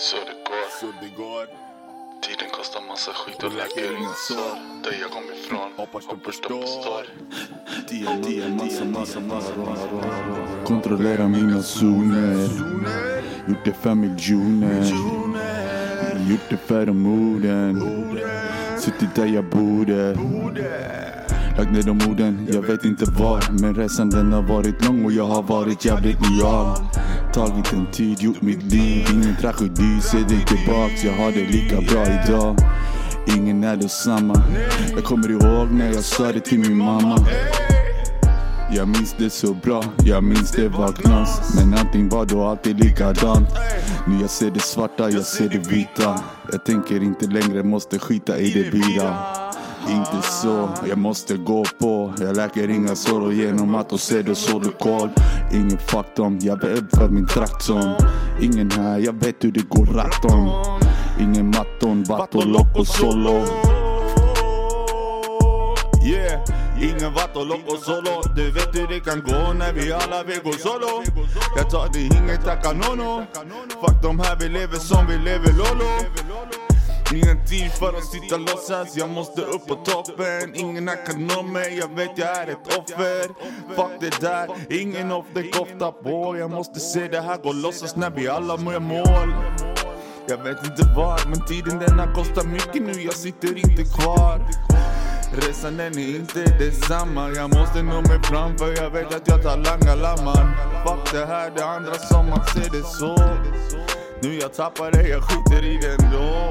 Södergård. Södergård. Tiden kostar massa skit och läker inga sår. Där jag kom ifrån. Hoppas du förstår. massa, massa, massa, massa. Kontrollera mina zoner Gjort det för miljoner Gjort det för de orden Suttit där jag borde Lagt ner de orden, jag vet inte var. Men resan den har varit lång och jag har varit jävligt lojal. Tagit en tid, gjort mitt liv. Ingen tragedi, se dig tillbaks. Jag har det lika bra idag. Ingen är detsamma. Jag kommer ihåg när jag sa det till min mamma. Jag minns det så bra, jag minns det var knas Men allting var då alltid likadant. Nu jag ser det svarta, jag ser det vita. Jag tänker inte längre, måste skita i det vita inte så, jag måste gå på. Jag läker inga sår genom att och se det så du koll Ingen fuck jag är för min traktorn. Ingen här, jag vet hur det går ratton. Ingen matton, vattolock och solo. Yeah, ingen vattolock och solo. Du vet hur det kan gå när vi alla vill gå solo. Jag tar det, inget tackar nono Fuck de här, vi lever som vi lever lolo. Ingen tid för att sitta låtsas, jag måste upp på toppen. Ingen här kan nå mig, jag vet jag är ett offer. Fuck det där, ingen off det kofta på. Jag måste se det här gå låtsas när vi alla gör mål. Jag vet inte var, men tiden den har kostat mycket nu, jag sitter inte kvar. Resan den är inte detsamma. Jag måste nå mig fram för jag vet att jag talangar lamman. Fuck det här, det andra som man ser det så. Nu jag tappar det, jag skiter i det ändå.